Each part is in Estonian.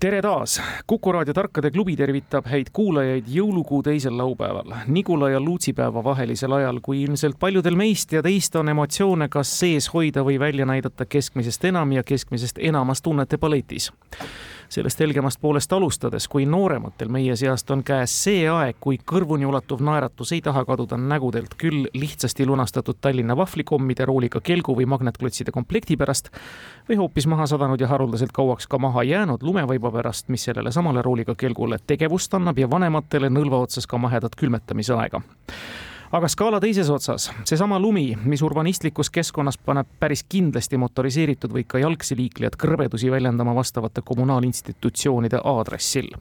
tere taas, Kuku raadio Tarkade klubi tervitab häid kuulajaid jõulukuu teisel laupäeval, Nigula ja Luutsipäeva vahelisel ajal, kui ilmselt paljudel meist ja teist on emotsioone kas sees hoida või välja näidata keskmisest enam ja keskmisest enamas tunnete paletis sellest helgemast poolest alustades, kui noorematel meie seast on käes see aeg, kui kõrvuni ulatuv naeratus ei taha kaduda nägudelt küll lihtsasti lunastatud Tallinna vahvlikommide, rooliga kelgu või magnetklotside komplekti pärast või hoopis maha sadanud ja haruldaselt kauaks ka maha jäänud lumevaiba pärast, mis sellele samale rooliga kelgule tegevust annab ja vanematele nõlva otsas ka mahedat külmetamise aega aga skaala teises otsas, seesama lumi, mis urbanistlikus keskkonnas paneb päris kindlasti motoriseeritud või ka jalgsi liiklejad kõrbedusi väljendama vastavate kommunaalinstitutsioonide aadressil.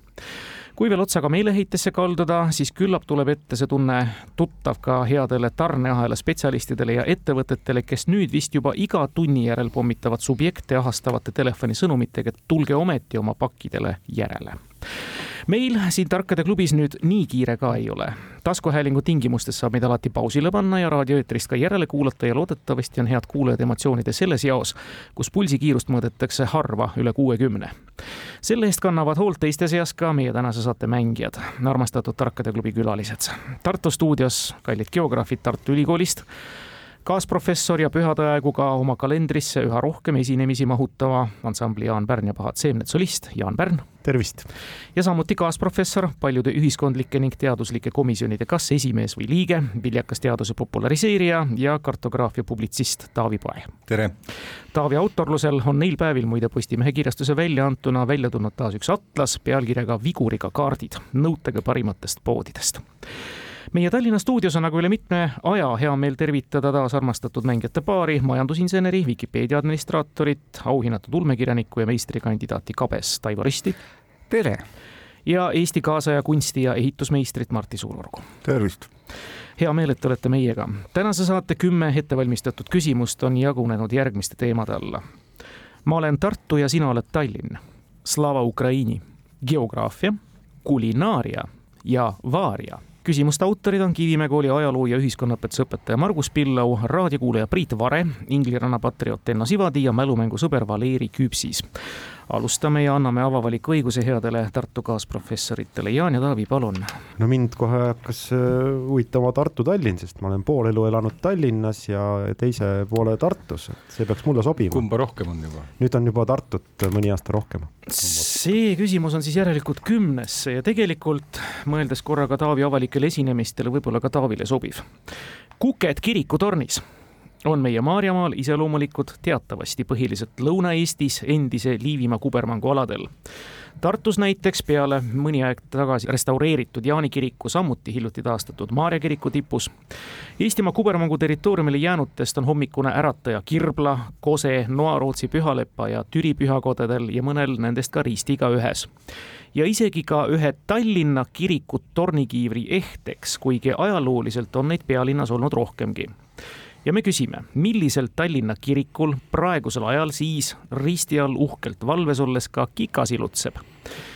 Kui veel otsaga meeleheitesse kalduda, siis küllap tuleb ette see tunne tuttav ka headele tarneahela spetsialistidele ja ettevõtetele, kes nüüd vist juba iga tunni järel pommitavad subjekte ahastavate telefonisõnumitega, et tulge ometi oma pakkidele järele meil siin Tarkade klubis nüüd nii kiire ka ei ole. taskuhäälingu tingimustes saab meid alati pausile panna ja raadioeetrist ka järele kuulata ja loodetavasti on head kuulajad emotsioonide selles jaos, kus pulsikiirust mõõdetakse harva üle kuuekümne. selle eest kannavad hoolt teiste seas ka meie tänase saate mängijad, armastatud Tarkade klubi külalised. Tartu stuudios kallid geograafid Tartu Ülikoolist kaasprofessor ja pühade aegu ka oma kalendrisse üha rohkem esinemisi mahutava ansambli Jaan Pärn ja Pahad seemned solist Jaan Pärn. tervist! ja samuti kaasprofessor, paljude ühiskondlike ning teaduslike komisjonide kas esimees või liige, viljakas teaduse populariseerija ja kartograafia publitsist Taavi Pae. tere! Taavi autorlusel on neil päevil muide Postimehe kirjastuse väljaantuna välja tulnud taas üks atlas pealkirjaga Viguriga kaardid, nõutega parimatest poodidest meie Tallinna stuudios on aga üle mitme aja hea meel tervitada taas armastatud mängijate paari, majandusinseneri, Vikipeedia administraatorit, auhinnatud ulmekirjanikku ja meistrikandidaati Kabes Taivo Risti. tere! ja Eesti kaasaja kunsti- ja ehitusmeistrit Martti Suurorgu. tervist! hea meel, et te olete meiega. tänase saate kümme ettevalmistatud küsimust on jagunenud järgmiste teemade alla. ma olen Tartu ja sina oled Tallinn. Slava Ukraini, geograafia, kulinaaria ja vaaria küsimuste autorid on Kivimäe kooli ajaloo ja ühiskonnaõpetuse õpetaja Margus Pillau, raadiokuulaja Priit Vare, Ingliranna patrioot Enno Sivadi ja mälumängusõber Valeri Küpsis alustame ja anname avavaliku õiguse headele Tartu kaasprofessoritele. Jaan ja Taavi, palun. no mind kohe hakkas äh, huvitama Tartu-Tallinn, sest ma olen pool elu elanud Tallinnas ja teise poole Tartus, et see peaks mulle sobima. kumba rohkem on juba? nüüd on juba Tartut mõni aasta rohkem. see küsimus on siis järelikult kümnes ja tegelikult mõeldes korraga Taavi avalikele esinemistele, võib-olla ka Taavile sobiv. kuked kirikutornis on meie Maarjamaal iseloomulikud teatavasti põhiliselt Lõuna-Eestis endise Liivimaa kubermangu aladel. Tartus näiteks peale mõni aeg tagasi restaureeritud Jaani kiriku, samuti hiljuti taastatud Maarja kiriku tipus. Eestimaa kubermangu territooriumile jäänutest on hommikune ärataja Kirbla, Kose, Noa-Rootsi pühalepa ja Türi pühakodadel ja mõnel nendest ka Ristiga ühes ja isegi ka ühe Tallinna kiriku tornikiivri ehteks, kuigi ajalooliselt on neid pealinnas olnud rohkemgi ja me küsime, millisel Tallinna kirikul praegusel ajal siis risti all uhkelt valves olles ka kikas ilutseb.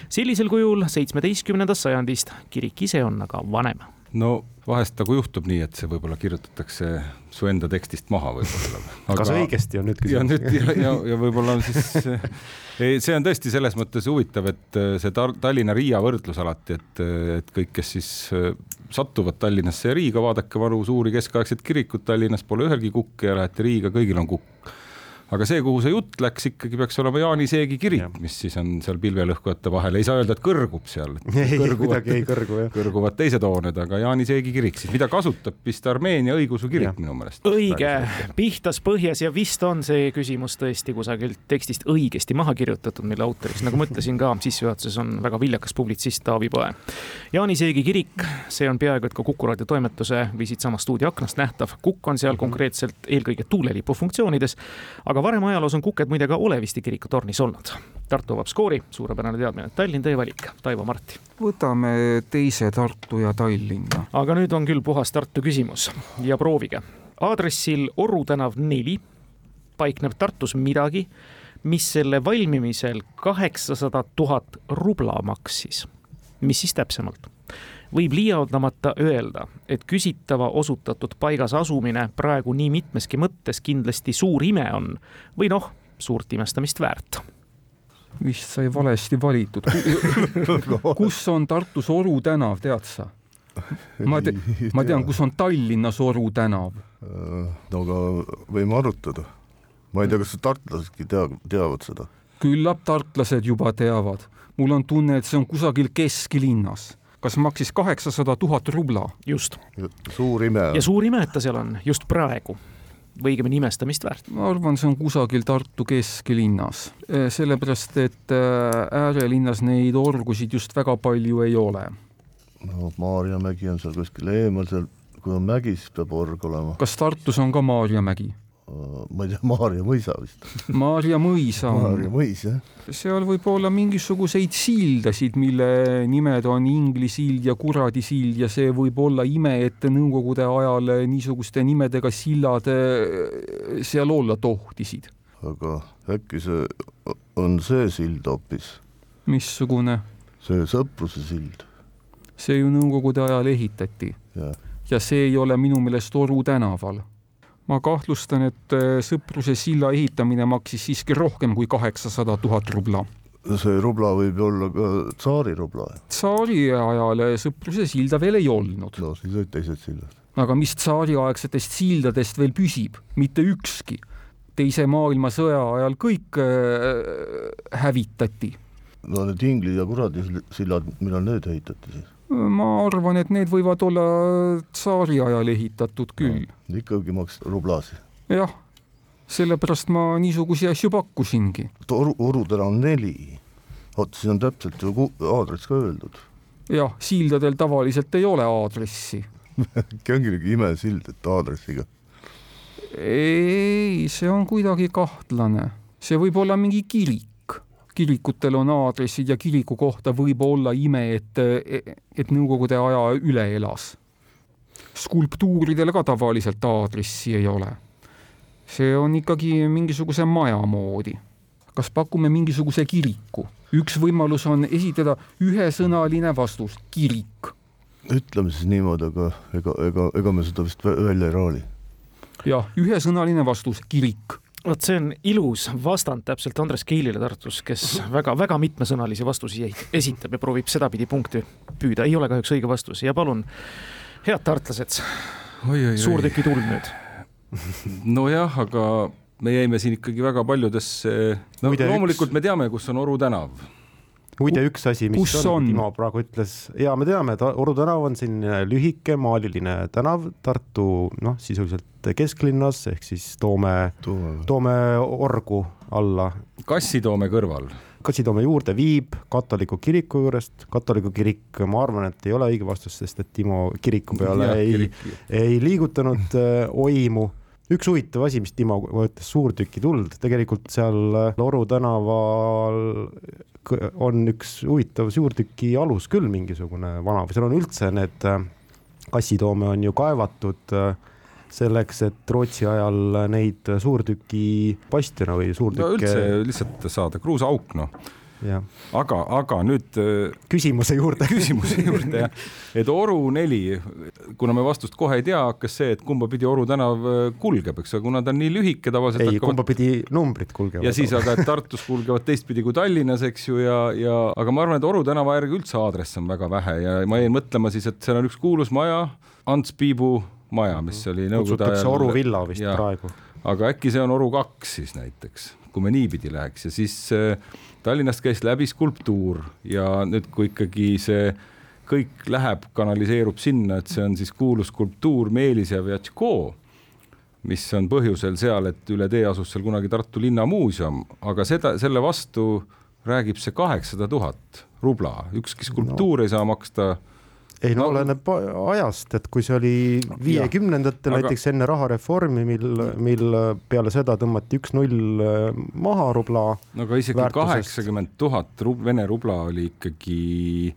sellisel kujul seitsmeteistkümnendast sajandist, kirik ise on aga vanem. no vahest nagu juhtub nii, et see võib-olla kirjutatakse su enda tekstist maha võib-olla aga.... kas õigesti on nüüd küsimus? ja nüüd ja, ja, ja võib-olla on siis, see on tõesti selles mõttes huvitav, et äh, see Tallinna Riia võrdlus alati, et, et kõik, kes siis äh, satuvad Tallinnasse ja Riiga, vaadake vanu suuri keskaegseid kirikuid Tallinnas, pole ühelgi kukk ja lähete Riiga, kõigil on kukk aga see, kuhu see jutt läks, ikkagi peaks olema Jaani Seegi kirik, mis siis on seal pilvelõhkujate vahel, ei saa öelda, et kõrgub seal. ei, kuidagi ei kõrgu jah. kõrguvad teised hooned, aga Jaani Seegi kirik siis, mida kasutab vist Armeenia õigeusu kirik ja. minu meelest. õige, pihtas põhjas ja vist on see küsimus tõesti kusagilt tekstist õigesti maha kirjutatud, mille autoriks, nagu ma ütlesin ka sissejuhatuses, on väga viljakas publitsist Taavi Poe. Jaani Seegi kirik, see on peaaegu et ka Kuku raadio toimetuse või siitsamast stuudio aknast nähtav. kukk on seal mm -hmm. konkreetselt eelkõige tuulelipu funktsioonides, aga aga varem ajaloos on kuked muide ka Oleviste kiriku tornis olnud. Tartu avab skoori, suurepärane teadmine, Tallinn teie valik, Taivo Marti. võtame teise Tartu ja Tallinna. aga nüüd on küll puhas Tartu küsimus ja proovige. aadressil Oru tänav neli paikneb Tartus midagi, mis selle valmimisel kaheksasada tuhat rubla maksis. Mis siis täpsemalt? võib liialdamata öelda, et küsitava osutatud paigas asumine praegu nii mitmeski mõttes kindlasti suur ime on või noh, suurt imestamist väärt. vist sai valesti valitud. kus on Tartus Oru tänav, tead sa? ma te-, ma tean, kus on Tallinnas Oru tänav. no aga võime arutada. ma ei tea, kas tartlasedki tea-, teavad seda. küllap tartlased juba teavad. Mul on tunne, et see on kusagil kesklinnas kas maksis kaheksasada tuhat rubla. just. suur ime. ja suur ime, et ta seal on just praegu või õigemini imestamist väärt. ma arvan, see on kusagil Tartu kesklinnas, sellepärast et äärelinnas neid orgusid just väga palju ei ole. no Maarjamägi on seal kuskil eemal, seal kui on mägi, siis peab org olema. kas Tartus on ka Maarjamägi? Ma ei tea, Maarja mõisa vist. Maarja mõisa on. Maarja mõis, jah. seal võib olla mingisuguseid sildasid, mille nimed on Ingli sild ja Kuradi sild ja see võib olla ime, et nõukogude ajal niisuguste nimedega sillad eh, seal olla tohtisid. aga äkki see on see sild hoopis? missugune? see Sõpruse sild. see ju nõukogude ajal ehitati. ja see ei ole minu meelest Oru tänaval ma kahtlustan, et äh, Sõpruse silla ehitamine maksis siiski rohkem kui kaheksasada tuhat rubla. see rubla võib olla ka tsaari rubla. tsaari ajal Sõpruse silda veel ei olnud. no siis olid teised sillad. aga mis tsaariaegsetest sildadest veel püsib, mitte ükski. teise maailmasõja ajal kõik äh, hävitati. no need Ingli ja Kuradi sillad, millal need ehitati siis? Ma arvan, et need võivad olla tsaari ajal ehitatud küll no,. ikkagi maksta rublasi? jah, sellepärast ma niisuguseid asju pakkusingi. Oru, Orudel on neli. vot siin on täpselt ju aadress ka öeldud. jah, sildadel tavaliselt ei ole aadressi äkki ongi mingi imesild, et aadressiga? ei, see on kuidagi kahtlane. see võib olla mingi kirik kirikutel on aadressid ja kiriku kohta võib olla ime, et, et Nõukogude aja üle elas. skulptuuridel ka tavaliselt aadressi ei ole. see on ikkagi mingisuguse maja moodi. kas pakume mingisuguse kiriku? üks võimalus on esitada ühesõnaline vastus, kirik. ütleme siis niimoodi, aga ega, ega, ega me seda vist välja ei raali. jah, ühesõnaline vastus, kirik vot see on ilus vastand täpselt Andres Keilile Tartus, kes väga-väga mitmesõnalisi vastuseid esitab ja proovib sedapidi punkti püüda. ei ole kahjuks õige vastus ja palun, head tartlased, suur tüki tuld nüüd. nojah, aga me jäime siin ikkagi väga paljudesse, no Muide, loomulikult üks... me teame, kus on Oru tänav muide, üks asi, mis on, on?, Timo praegu ütles, ja me teame, et Oru tänav on selline lühike maaliline tänav Tartu noh, sisuliselt kesklinnas ehk siis toome, toome orgu alla. Kassitoome kõrval. Kassitoome juurde viib katoliku kiriku juurest, katoliku kirik, ma arvan, et ei ole õige vastus, sest et Timo kiriku peale ja, ei, ei liigutanud äh, oimu. Üks huvitav asi, mis Timo ütles, suur tüki tuld, tegelikult seal Oru tänaval on üks huvitav suurtüki alus küll mingisugune vana või seal on üldse need äh, kassitoome on ju kaevatud äh, selleks, et Rootsi ajal neid suurtüki bastione või suurtükke. no üldse lihtsalt saada kruusaauk noh aga, aga nüüd. Äh, küsimuse juurde. küsimuse juurde jah, et Oru neli, kuna me vastust kohe ei tea, hakkas see, et kumba pidi Oru tänav äh, kulgeb, eks ole, kuna ta on nii lühike tavaliselt. ei hakkavad..., kumba pidi numbrid kulgevad. ja siis aga, Tartus kulgevad teistpidi kui Tallinnas, eks ju, ja, ja aga ma arvan, et Oru tänava järgi üldse aadresse on väga vähe ja ma jäin mõtlema siis, et seal on üks kuulus maja, Ants Piibu maja, mis oli nõukogude ajal. Oru villa vist ja, praegu. aga äkki see on Oru kaks siis näiteks, kui me niipidi läheks ja siis äh, Tallinnast käis läbi skulptuur ja nüüd, kui ikkagi see kõik läheb, kanaliseerub sinna, et see on siis kuulus skulptuur Meelis ja Vjatško, mis on põhjusel seal, et üle tee asus seal kunagi Tartu linnamuuseum, aga seda, selle vastu räägib see kaheksasada tuhat rubla, ükski skulptuur no. ei saa maksta ei no No- oleneb ajast, et kui see oli viiekümnendatel Aga- näiteks enne rahareformi, mil, mil peale seda tõmmati üks-null maha rubla. no aga isegi kaheksakümmend tuhat Vene rubla oli ikkagi,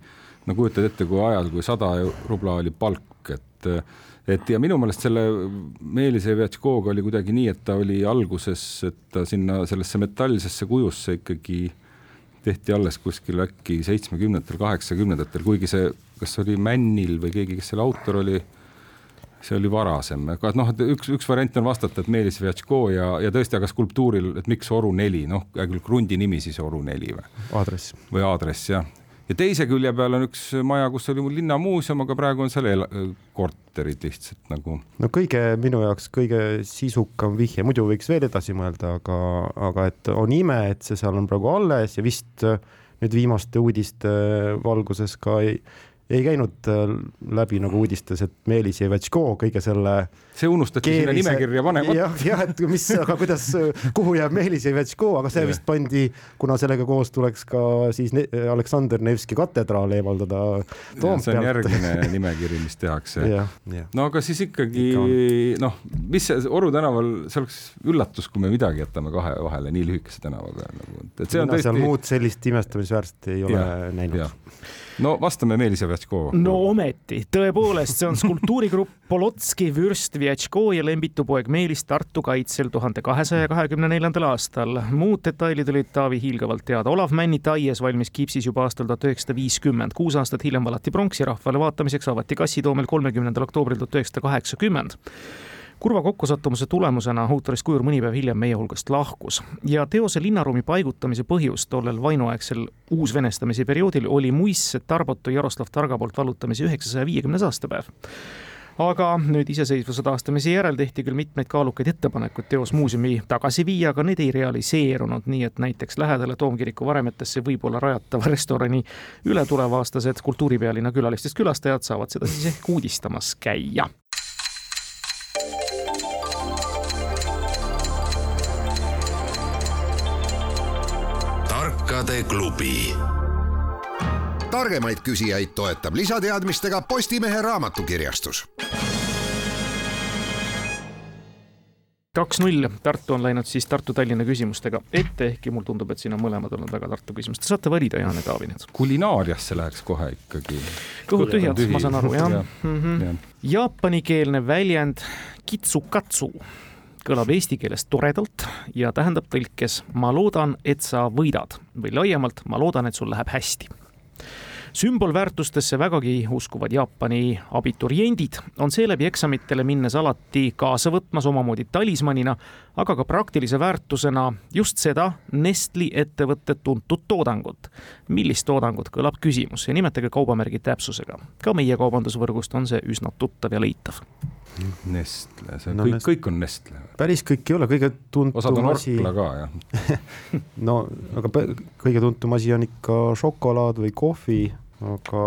no kujutad ette, kui ajal, kui sada rubla oli palk, et et ja minu meelest selle Meelis Evjatškoga oli kuidagi nii, et ta oli alguses, et ta sinna sellesse metallsesse kujusse ikkagi tehti alles kuskil äkki seitsmekümnendatel, kaheksakümnendatel, kuigi see, kas oli Männil või keegi, kes selle autor oli, see oli varasem, aga noh, üks, üks variant on vastata, et Meelis Vjatško ja, ja tõesti, aga skulptuuril, et miks Oru neli, noh, hea küll, krundi nimi siis Oru neli või, aadress. või aadress jah. Ja teise külje peal on üks maja, kus oli mul linnamuuseum, aga praegu on seal ela- korterid lihtsalt nagu. no kõige minu jaoks kõige sisukam vihje, muidu võiks veel edasi mõelda, aga, aga et on ime, et see seal on praegu alles ja vist nüüd viimaste uudiste valguses ka ei, ei käinud äh, läbi nagu uudistes, et Meelis Jevetško kõige selle see unustati sinna nimekirja panema. jah, jah, et mis, aga kuidas, kuhu jääb Meelis Jevetško, aga see vist pandi, kuna sellega koos tuleks ka siis ne Aleksander Nevski katedraal eemaldada see on järgmine nimekiri, mis tehakse. no aga siis ikkagi Ikka noh, mis see Oru tänaval, see oleks üllatus, kui me midagi jätame kahe vahele nii lühikese tänavaga nagu, et see on seal tõesti. muud sellist imestamisväärset ei ole Jah, näinud. No vastame Meelis Evjatško. no ometi, tõepoolest, see on skulptuurigrupp Polotski, Vürst, Vjatško ja lembitupoeg Meelis Tartu kaitsel tuhande kahesaja kahekümne neljandal aastal. muud detailid olid Taavi hiilgavalt teada. Olav Männit aias valmis kipsis juba aastal tuhat üheksasada viiskümmend. kuus aastat hiljem valati pronksi rahvale vaatamiseks, avati kassitoomel kolmekümnendal oktoobril tuhat üheksasada kaheksakümmend kurva kokkusattumuse tulemusena autorist kujur mõni päev hiljem meie hulgast lahkus. Ja teose linnaruumi paigutamise põhjus tollel vainuaegsel uusvenestamise perioodil oli muistse Tarbotu Jaroslav Targa poolt vallutamise üheksasaja viiekümnes aastapäev. Aga nüüd iseseisvuse taastamise järel tehti küll mitmeid kaalukaid ettepanekuid teos muuseumi tagasi viia, aga need ei realiseerunud, nii et näiteks lähedale Toomkiriku varemetesse võib-olla rajatava restorani ületulevaastased kultuuripealinna külalistest külastajad saavad seda siis ehk uudistamas käia tarkade klubi. targemaid küsijaid toetab lisateadmistega Postimehe raamatukirjastus kaks-null, Tartu on läinud siis Tartu-Tallinna küsimustega ette, ehkki mulle tundub, et siin on mõlemad olnud väga Tartu küsimused. saate valida, Jaan ja Taavi nüüd. kulinaariasse läheks kohe ikkagi. kõhud tühjad, ma saan aru, jah Ja. mm -hmm. jah. Jaapanikeelne väljend kitsukatsu kõlab eesti keeles toredalt ja tähendab tõlkes ma loodan, et sa võidad või laiemalt ma loodan, et sul läheb hästi sümbolväärtustesse vägagi uskuvad Jaapani abituriendid on seeläbi eksamitele minnes alati kaasa võtmas omamoodi talismanina, aga ka praktilise väärtusena just seda Nestli ettevõtte tuntud toodangut. millist toodangut, kõlab küsimus ja nimetage kaubamärgi täpsusega. ka meie kaubandusvõrgust on see üsna tuttav ja leitav. Nestle, see No kõik, Nest- kõik on Nestle. päris kõik ei ole, kõige osad on tuntum asi, Orkla ka jah. no aga kõige tuntum asi on ikka šokolaad või kohvi, aga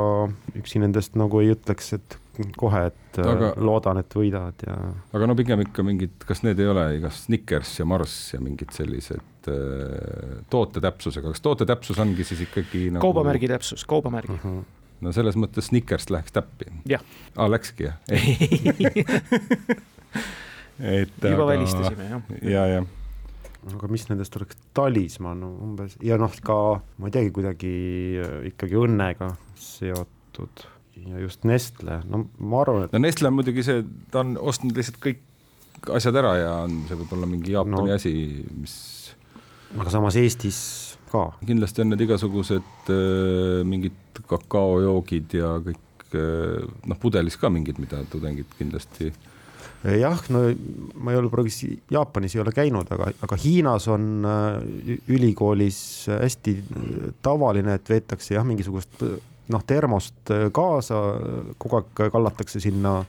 üksi nendest nagu ei ütleks, et kohe, et Aga- aga... loodan, et võidad ja aga no pigem ikka mingid, kas need ei ole igas Snickers ja Mars ja mingid sellised äh, toote täpsusega, kas toote täpsus ongi siis ikkagi nagu... kaubamärgi täpsus, kaubamärgi. No selles mõttes Snickers läheks täppi. jah. aa, läkski jah? et juba välistasime jah. ja, ja aga mis nendest oleks talismann no, umbes ja noh, ka ma ei teagi, kuidagi äh, ikkagi õnnega seotud ja just Nestle, no ma arvan, et no Nestle on muidugi see, ta on ostnud lihtsalt kõik asjad ära ja on, see võib olla mingi Jaapani no. asi, mis aga samas Eestis ka. kindlasti on need igasugused äh, mingid kakaojoogid ja kõik äh, noh, pudelis ka mingid, mida tudengid kindlasti jah, no ma ei ole praegu Jaapanis ei ole käinud, aga, aga Hiinas on äh, ülikoolis hästi tavaline, et veetakse jah, mingisugust noh, termost kaasa, kogu aeg kallatakse sinna,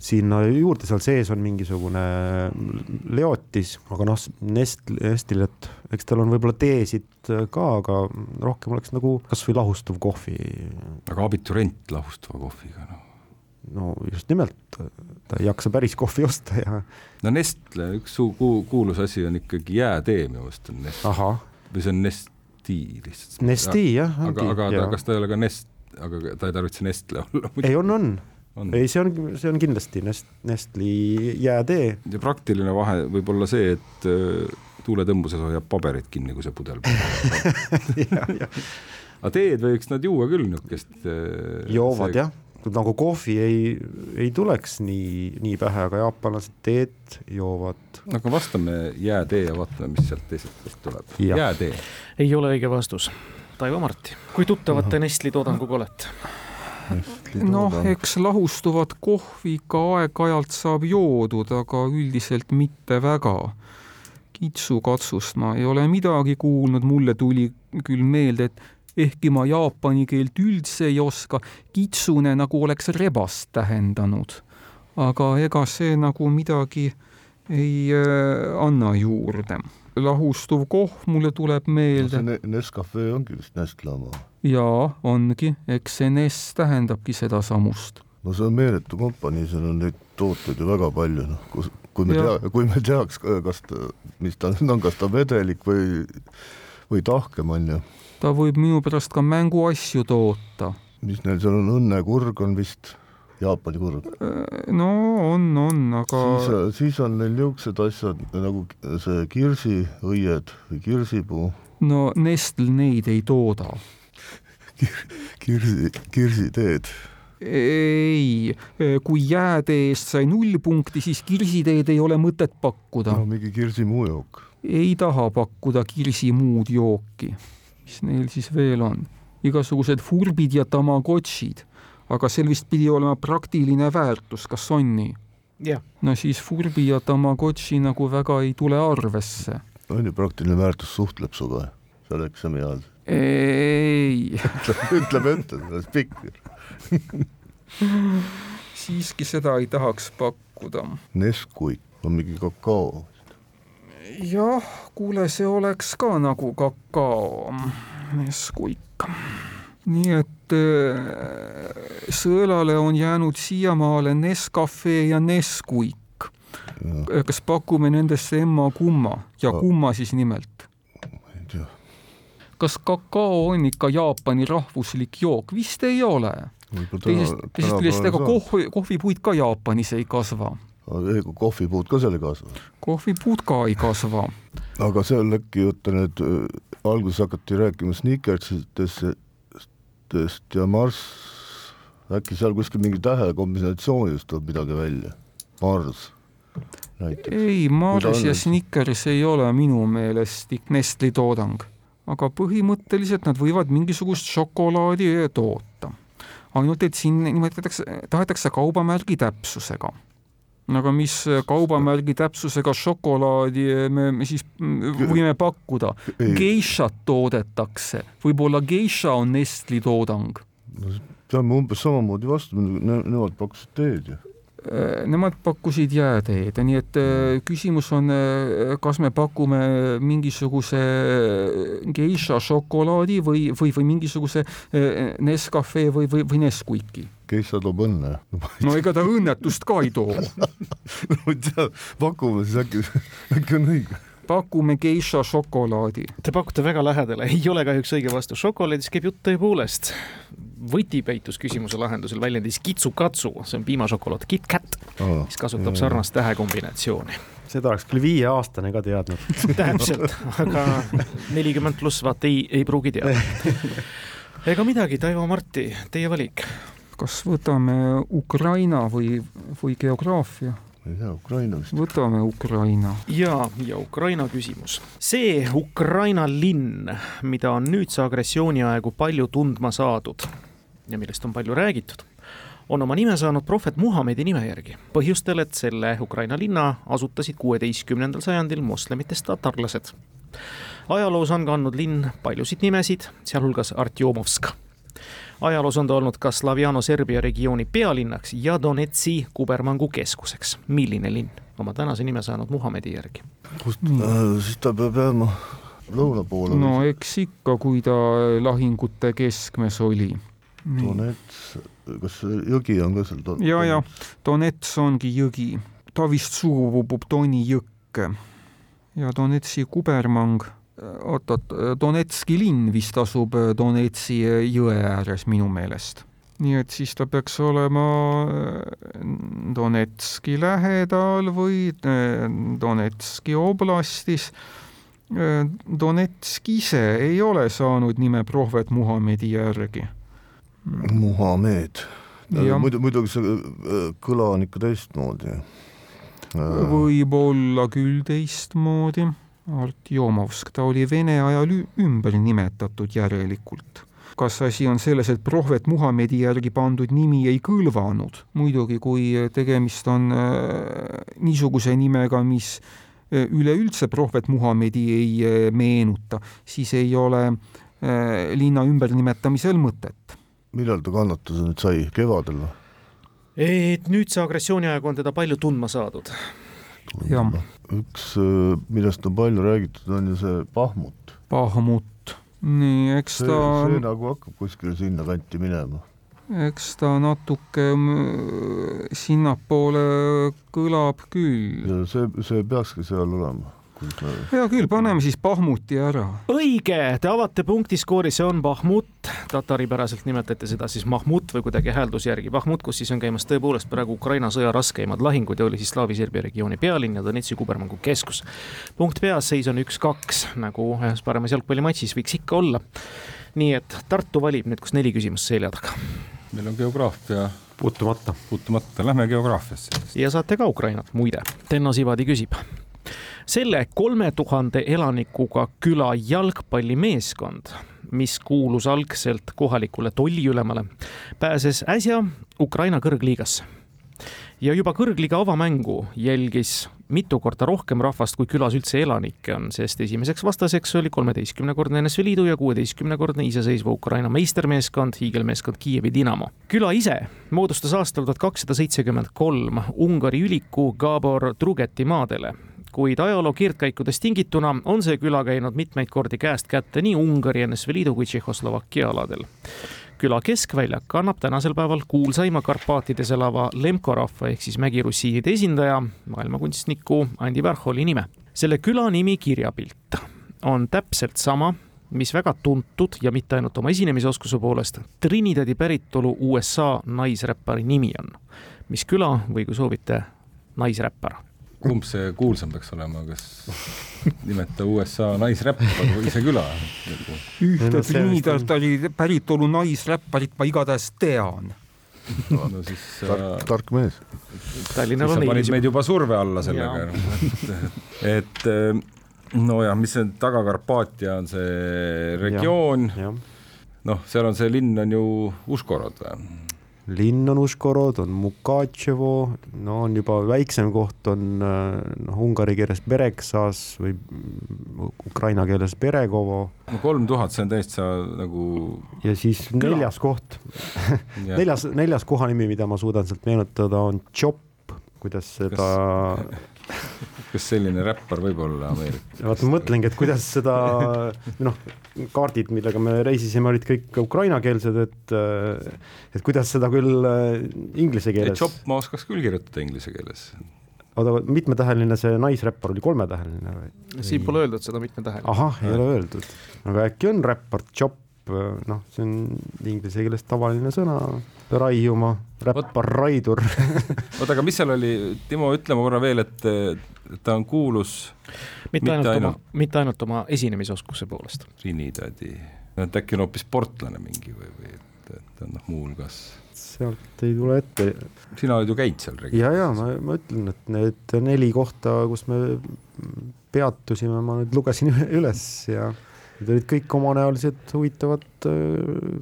sinna juurde, seal sees on mingisugune leotis, aga noh, Nest-, Nestil, et eks tal on võib-olla teesid ka, aga rohkem oleks nagu kasvõi lahustuv kohvi. aga abiturient lahustuva kohviga, noh. no just nimelt, ta ei jaksa päris kohvi osta ja no Nestle üks su- ku- kuulus asi on ikkagi jäätee minu meelest on Nestle või see on Nesti lihtsalt. Nesti jah. aga, aga ta, kas ta ei ole ka Nest, aga ta ei tarvitse Nestle olla. ei, on, on, on. ei, see on, see on kindlasti Nest-, Nestli jäätee. ja praktiline vahe võib olla see, et äh, tuuletõmbuses hoiab paberit kinni, kui see pudel aga teed võiks nad juua küll niisugust. joovad jah, nagu kohvi ei, ei tuleks nii, nii pähe, aga jaapanlased teed joovad. aga vastame jäätee ja vaatame, mis sealt teiselt poolt tuleb. Jäätee. ei ole õige vastus. Taivo Marti, kui tuttavad te Nestli toodanguga olete? noh, eks lahustuvat kohvi ka aeg-ajalt saab joodud, aga üldiselt mitte väga. kitsukatsust ma ei ole midagi kuulnud, mulle tuli küll meelde, et ehkki ma jaapani keelt üldse ei oska, kitsune nagu oleks rebast tähendanud. aga ega see nagu midagi ei äh, anna juurde. Lahustuv kohv mulle tuleb see meelde Ne- Nescafe ongi vist Nestle oma. ja ongi, eks see Ness tähendabki sedasamust no see on meeletu kompanii, seal on neid tooteid ju väga palju, noh, kus, kui me Jah. tea, kui me teaks, kas ta, mis ta on, kas ta vedelik või, või tahkem on ju. ta võib minu pärast ka mänguasju toota. mis neil seal on, õnnekurg on vist, Jaapani kurg. no on, on, aga siis, siis on neil niisugused asjad nagu see kirsiõied või kirsipuu, no Nestle neid ei tooda. kirsi, kirsiteed. ei, kui jäätee eest sai null punkti, siis kirsiteed ei ole mõtet pakkuda no. mingi kirsimuujook. ei taha pakkuda kirsi muud jooki. mis neil siis veel on? igasugused furbid ja tamagotšid, aga sel vist pidi olema praktiline väärtus, kas on nii? jah, no siis furbi ja tamagotši nagu väga ei tule arvesse. on ju praktiline väärtus suhtleb sinuga seal eksami ajal. ei, ütleb ette, see on pikk. siiski seda ei tahaks pakkuda Nesquik on mingi kakao. jah, kuule, see oleks ka nagu kakao, Nesquik. Nii et äh, sõelale on jäänud siiamaale Nescafe ja Nesquik. kas pakume nendesse emma-kumma ja kumma siis nimelt? ei kas kakao on ikka Jaapani rahvuslik jook? vist ei ole. teisest, teisest küljest ega kohvi, kohvipuid ka Jaapanis ei kasva. ei, kohvipuud ka selle kaasa. kohvipuud ka ei kasva. aga seal äkki vaata need, alguses hakati rääkima sneakersitest ja Mars, äkki seal kuskil mingi tähekombinatsioonidest tuleb midagi välja, Mars näiteks. ei, Mars ja? Snickers ei ole minu meelest Nestli toodang, aga põhimõtteliselt nad võivad mingisugust šokolaadi toota. ainult et siin nimetatakse, tahetakse kaubamärgi täpsusega. Aga mis kaubamärgi täpsusega šokolaadi me, me siis mm, võime pakkuda? ei, Geishat toodetakse, võib-olla Geisha on Nestli toodang. peame umbes samamoodi vastu, nemad pakkusid teed ju. Äh, Nemad pakkusid jääteed, nii et äh, küsimus on, kas me pakume mingisuguse geisha šokolaadi või, või, või mingisuguse äh, Nescafe või, või, või Nesquiki. Keissa toob õnne. no ega ta õnnetust ka ei too. ma ei tea, pakume siis äkki, äkki on õige. pakume geisha šokolaadi. te pakute väga lähedale, ei ole kahjuks õige vastus. šokolaadis käib jutt tõepoolest. Võti peitus küsimuse lahendusel väljendis kitsukatsu, see on piimašokolaad KitKat, mis kasutab sarnast tähekombinatsiooni. seda oleks küll viieaastane ka teadnud. täpselt, aga nelikümmend pluss vaata ei, ei pruugi teada. ega midagi, Taivo Marti, teie valik. kas võtame Ukraina või, või geograafia? ma ei tea, Ukraina vist. võtame Ukraina. ja, ja Ukraina küsimus. see Ukraina linn, mida on nüüdse agressiooni aegu palju tundma saadud ja millest on palju räägitud, on oma nime saanud prohvet Muhamedi nime järgi, põhjustel, et selle Ukraina linna asutasid kuueteistkümnendal sajandil moslemitest tatarlased. ajaloos on kandnud linn paljusid nimesid, sealhulgas Artjomovsk ajaloos on ta olnud ka Slaviano-Serbia regiooni pealinnaks ja Donetsi kubermangu keskuseks. milline linn oma tänase nime saanud Muhamedi järgi? kust äh,, siis ta peab jääma lõuna poole no eks ikka, kui ta lahingute keskmes oli. Donets, kas jõgi on ka seal? ja, ja Donets ongi jõgi, ta vist suubub Doni jõkke ja Donetsi kubermang, oot-oot, Donetski linn vist asub Donetsi jõe ääres minu meelest. nii et siis ta peaks olema Donetski lähedal või Donetski oblastis Donetsk ise ei ole saanud nime prohvet Muhamedi järgi. Muhamed, muidu, muidugi see kõla on ikka teistmoodi. võib-olla küll teistmoodi, Artjomovsk, ta oli Vene ajal ümber nimetatud järelikult. Kas asi on selles, et prohvet Muhamedi järgi pandud nimi ei kõlvanud, muidugi kui tegemist on äh, niisuguse nimega, mis Äh, üleüldse prohvet Muhamedi ei äh, meenuta, siis ei ole äh, linna ümbernimetamisel mõtet. Millal ta kannatuse nüüd sai, kevadel või? et nüüd see agressiooniaeg on teda palju tundma saadud. jah. üks, millest on palju räägitud, on ju see Pahmut. Pahmut, nii eks ta see, see nagu hakkab kuskile sinnakanti minema eks ta natuke mm, sinnapoole kõlab küll. see, see peakski seal olema hea küll, paneme siis Bahmuti ära. õige, te avate punktiskoori, see on Bahmut, tataripäraselt nimetati seda siis Mahmut või kuidagi häälduse järgi Bahmut, kus siis on käimas tõepoolest praegu Ukraina sõja raskeimad lahingud ja oli siis Slaavi-Serbia regiooni pealinn ja Donetsi kubermängu keskus. punkt peas, seis on üks-kaks, nagu ühes paremas jalgpallimatšis võiks ikka olla. nii et Tartu valib nüüd, kus neli küsimust selja taga meil on geograafia puutumata, puutumata, lähme geograafiasse. ja saate ka Ukrainat, muide. Tenno Sivadi küsib. Selle kolme tuhande elanikuga küla jalgpallimeeskond, mis kuulus algselt kohalikule tolliülemale, pääses äsja Ukraina kõrgliigasse ja juba kõrgliiga avamängu jälgis mitu korda rohkem rahvast, kui külas üldse elanikke on, sest esimeseks vastaseks oli kolmeteistkümnekordne NSV Liidu ja kuueteistkümnekordne iseseisva Ukraina meistermeeskond, hiigelmeeskond Kiievi Dinamo. küla ise moodustas aastal tuhat kakssada seitsekümmend kolm Ungari üliku Gabor Drugeti maadele kuid ajaloo keerdkäikudest tingituna on see küla käinud mitmeid kordi käest kätte nii Ungari, NSV Liidu kui Tšehhoslovakkia aladel küla keskväljak kannab tänasel päeval kuulsaima Karpaatides elava Lemko rahva ehk siis mägirussiinide esindaja, maailmakunstniku Andi Värholi nime. selle küla nimi kirjapilt on täpselt sama, mis väga tuntud ja mitte ainult oma esinemisoskuse poolest, Trinidadi päritolu USA naisräppari nimi on. mis küla või kui soovite, naisräppar kumb see kuulsam peaks olema, kas nimeta USA naisräppar või see küla? ühte Trinidadi päritolu naisräpparit ma igatahes tean. no, no siis tark, äh, tark mees. Tallinnal on eelis. meid juba surve alla sellega, et, et äh, nojah, mis see Taga-Karpaatia on see regioon, noh, seal on see linn on ju Uškorod või? Linn on Uškorod, on Mukatševo, no on juba väiksem koht on noh, ungari keeles Bereksas või ukraina keeles Beregovo. no kolm tuhat, see on täitsa nagu. ja siis Küla. neljas koht neljas, neljas kohanimi, mida ma suudan sealt meenutada, on Chop, kuidas seda Kas kas selline räppar võib olla Ameerikas? vaata, ma mõtlengi, et kuidas seda, noh, kaardid, millega me reisisime, olid kõik ukrainakeelsed, et et kuidas seda küll äh, inglise keeles. Chop ma oskaks küll kirjutada inglise keeles. oota, mitmetäheline see naisräppar oli, kolmetäheline või? siin pole öeldud seda mitmetäheline. ahah, ei ole öeldud, aga äkki on räppar Chop, noh, see on inglise keeles tavaline sõna raiuma, räppar Raidur oota, aga mis seal oli, Timo, ütle ma korra veel, et ta on kuulus mitte ainult, ainult oma, mitte ainult oma esinemisoskuse poolest. Trinidadi, et äkki on hoopis sportlane mingi või, või et, et noh, muuhulgas sealt ei tule ette. sina oled ju käinud seal regioonis? ja, ja ma, ma ütlen, et need neli kohta, kus me peatusime, ma nüüd lugesin üles ja Need olid kõik omanäolised huvitavad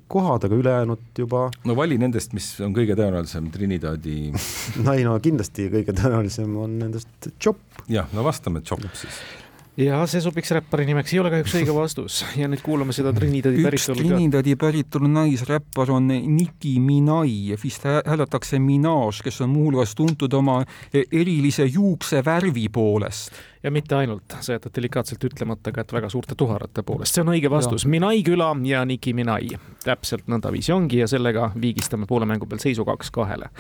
kohad, aga ülejäänud juba. no vali nendest, mis on kõige tõenäolisem Trinidadi no ei no kindlasti kõige tõenäolisem on nendest Chop. jah, no vastame Chop siis ja see sobiks räppari nimeks, ei ole kahjuks õige vastus. Ja nüüd kuulame seda Trinidadi päritolu. üks Trinidadi päritolu naisräppar on Nicki Minaj, vist hääldatakse Minaj, kes on muuhulgas tuntud oma erilise juuksevärvi poolest. ja mitte ainult, sa jätad delikaatselt ütlemata ka, et väga suurte tuharate poolest, see on õige vastus, Minaj küla ja Nicki Minaj. täpselt nõndaviisi ongi ja sellega viigistame poole mängu peal seisu kaks kahele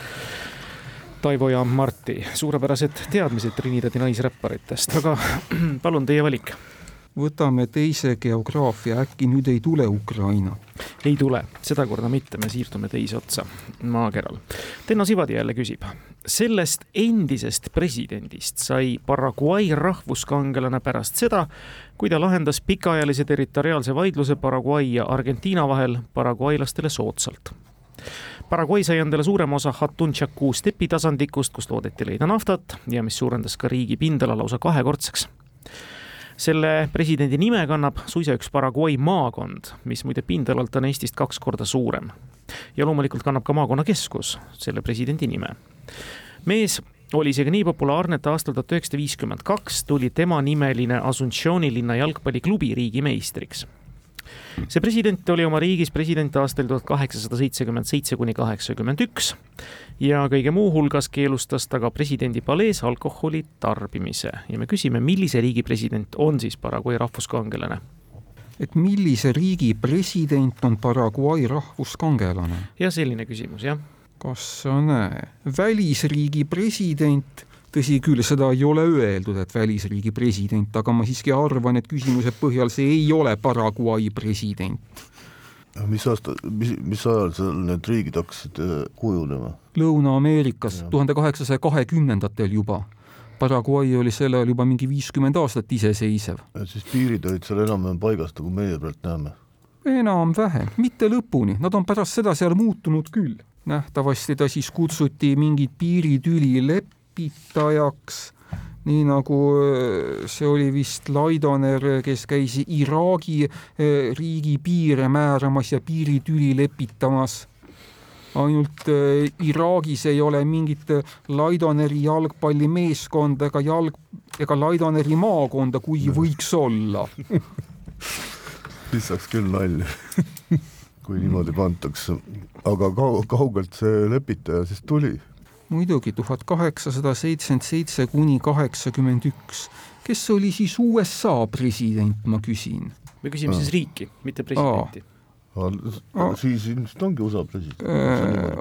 Taivo ja Marti, suurepärased teadmised Trinidadi naisräpparitest, aga palun teie valik. võtame teise geograafia, äkki nüüd ei tule Ukraina? ei tule, sedakorda mitte, me siirdume teise otsa maakeral. Tenno Sivadi jälle küsib. sellest endisest presidendist sai Paraguay rahvuskangelane pärast seda, kui ta lahendas pikaajalise territoriaalse vaidluse Paraguay ja Argentiina vahel paraguaylastele soodsalt Paraguay sai endale suurema osa Hatunchaku stepitasandikust, kus loodeti leida naftat ja mis suurendas ka riigi pindala lausa kahekordseks selle presidendi nime kannab suisa üks Paraguay maakond, mis muide pindalalt on Eestist kaks korda suurem. ja loomulikult kannab ka maakonnakeskus selle presidendi nime. mees oli isegi nii populaarne, et aastal tuhat üheksasada viiskümmend kaks tuli tema nimeline Asuncioni linna jalgpalliklubi riigimeistriks see president oli oma riigis president aastal tuhat kaheksasada seitsekümmend seitse kuni kaheksakümmend üks ja kõige muu hulgas keelustas ta ka presidendi palees alkoholi tarbimise ja me küsime, millise riigi president on siis Paraguay rahvuskangelane? et millise riigi president on Paraguay rahvuskangelane? ja selline küsimus, jah. kas sa näe, välisriigi president tõsi küll, seda ei ole öeldud, et välisriigi president, aga ma siiski arvan, et küsimuse põhjal see ei ole Paraguay president. mis aasta, mis, mis ajal seal need riigid hakkasid äh, kujunema? Lõuna-Ameerikas tuhande kaheksasaja kahekümnendatel juba. Paraguay oli sel ajal juba mingi viiskümmend aastat iseseisev. siis piirid olid seal enam-vähem paigas, nagu meie pealt näeme? enam-vähem, mitte lõpuni, nad on pärast seda seal muutunud küll. nähtavasti ta siis kutsuti mingit piiritüli lep-, lepitajaks, nii nagu äh, see oli vist Laidoner, kes käis Iraagi äh, riigipiire määramas ja piiritüli lepitamas ainult äh, Iraagis ei ole mingit Laidoneri jalgpallimeeskonda ega jalg ega Laidoneri maakonda, kuigi võiks olla visaks küll nalja kui niimoodi kantakse. aga kaugelt see lepitaja siis tuli? Muidugi tuhat kaheksasada seitsekümmend seitse kuni kaheksakümmend üks. kes oli siis USA president, ma küsin? me küsime siis riiki, mitte presidenti. siis ilmselt ongi USA president.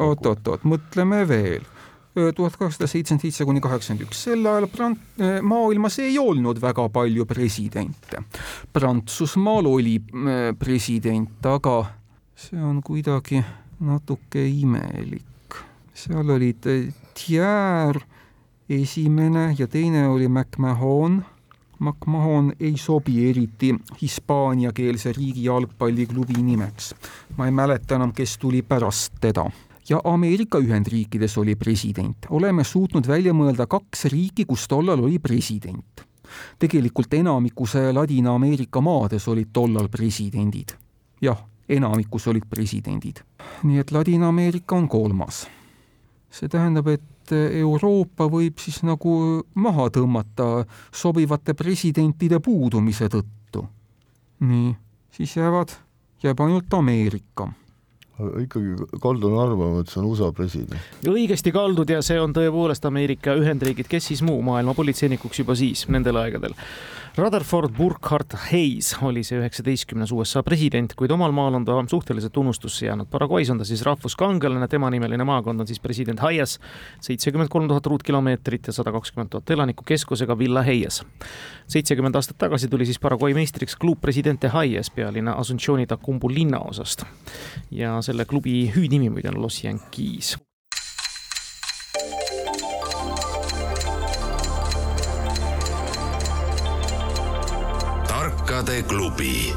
oot-oot-oot, mõtleme veel tuhat kaheksasada seitsekümmend seitse kuni kaheksakümmend üks, sel ajal Prant-, maailmas ei olnud väga palju presidente. Prantsusmaal oli president, aga see on kuidagi natuke imelik seal olid Thier esimene ja teine oli McMahon. McMahon ei sobi eriti hispaaniakeelse riigi jalgpalliklubi nimeks. ma ei mäleta enam, kes tuli pärast teda ja Ameerika Ühendriikides oli president. oleme suutnud välja mõelda kaks riiki, kus tollal oli president. tegelikult enamikus Ladina-Ameerika maades olid tollal presidendid. jah, enamikus olid presidendid. nii et Ladina-Ameerika on kolmas see tähendab, et Euroopa võib siis nagu maha tõmmata sobivate presidentide puudumise tõttu. nii, siis jäävad, jääb ainult Ameerika ikkagi kaldun arvama, et see on USA president. õigesti kaldud ja see on tõepoolest Ameerika Ühendriigid, kes siis muu maailma politseinikuks juba siis, nendel aegadel. Rutherford Burkhardt Hayes oli see üheksateistkümnes USA president, kuid omal maal on ta suhteliselt unustusse jäänud. Paraguay's on ta siis rahvuskangelane, tema nimeline maakond on siis president Hayes, seitsekümmend kolm tuhat ruutkilomeetrit ja sada kakskümmend tuhat elanikku keskusega Villa Hayes. seitsekümmend aastat tagasi tuli siis Paraguay meistriks klub Presidente Hayes pealinna Asuncioni Tacumbu linnaosast ja selle klubi hüüdnimi muide on Los Yankees tarkade klubi.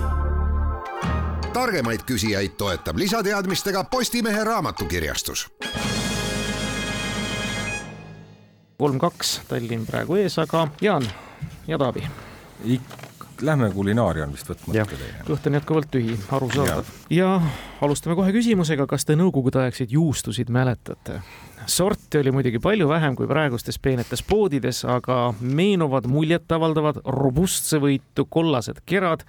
targemaid küsijaid toetab lisateadmistega Postimehe raamatukirjastus. kolm, kaks, Tallinn praegu ees, aga Jaan ja Taavi. Lähme kulinaaria on vist võtmata teie. kõht on jätkuvalt tühi, arusaadav. ja alustame kohe küsimusega, kas te nõukogudeaegseid juustusid mäletate? Sorti oli muidugi palju vähem kui praegustes peenetes poodides, aga meenuvad muljetavaldavad robustsevõitu kollased kerad,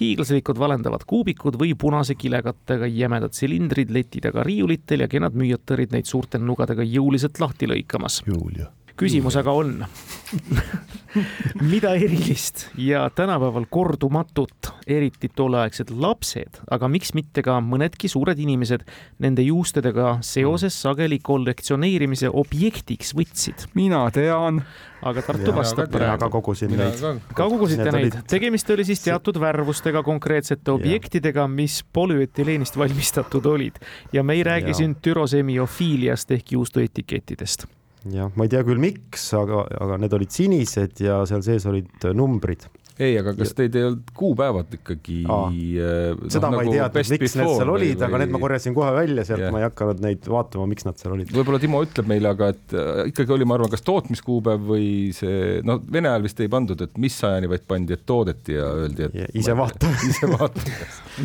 hiiglaslikud valendavad kuubikud või punase kilekattega jämedad silindrid leti taga riiulitel ja kenad müüjad tõrid neid suurte nugadega jõuliselt lahti lõikamas. Julia küsimus aga on mida erilist ja tänapäeval kordumatut, eriti tolleaegsed lapsed, aga miks mitte ka mõnedki suured inimesed nende juustedega seoses sageli kollektsioneerimise objektiks võtsid? mina tean. aga Tartu vastab mina praegu. ka kogusin neid. ka kogusite Need neid tegemist oli siis teatud värvustega konkreetsete objektidega, mis polüetüleenist valmistatud olid ja me ei räägi Jaa. siin türosemiofiiliast ehk juustuetikettidest jah, ma ei tea küll, miks, aga, aga need olid sinised ja seal sees olid numbrid. ei, aga kas teid ei olnud kuupäevad ikkagi äh, seda noh, ma ei nagu teadnud, best miks need seal või- olid, aga või- need ma korjasin kohe välja sealt yeah., ma ei hakanud neid vaatama, miks nad seal olid. võib-olla Timo ütleb meile, aga et äh, ikkagi oli, ma arvan, kas tootmiskuupäev või see, no Vene ajal vist ei pandud, et mis ajani, vaid pandi, et toodeti ja öeldi, et ise vaata. ise vaata.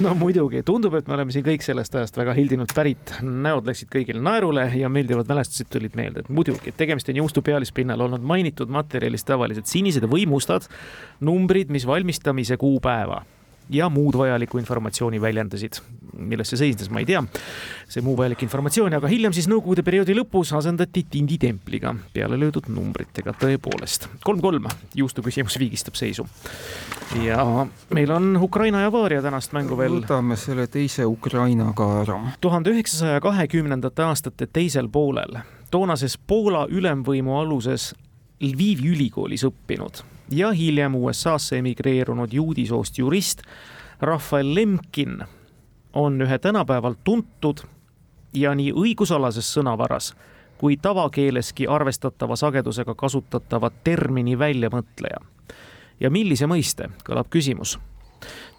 no muidugi, tundub, et me oleme siin kõik sellest ajast väga hildinult pärit, näod läksid kõigil naerule ja meeldivad mälestused tulid meelde, et muidugi, et tegemist on juustu pealispinnal olnud mainitud materjalist tavaliselt sinised või mustad numbrid, mis valmistamise kuupäeva ja muud vajalikku informatsiooni väljendasid. milles see seisnes, ma ei tea, see muu vajalik informatsioon, aga hiljem siis Nõukogude perioodi lõpus asendati tinditempliga peale löödud numbritega tõepoolest. kolm-kolm, juustu küsimus viigistab seisu. ja meil on Ukraina ja Vaaria tänast mängu veel võtame selle teise Ukraina ka ära. tuhande üheksasaja kahekümnendate aastate teisel poolel toonases Poola ülemvõimu aluses Lvivi ülikoolis õppinud ja hiljem USA-sse emigreerunud juudi soost jurist Rafael Lemkin on ühe tänapäeval tuntud ja nii õigusalases sõnavaras kui tavakeeleski arvestatava sagedusega kasutatava termini väljamõtleja. ja millise mõiste, kõlab küsimus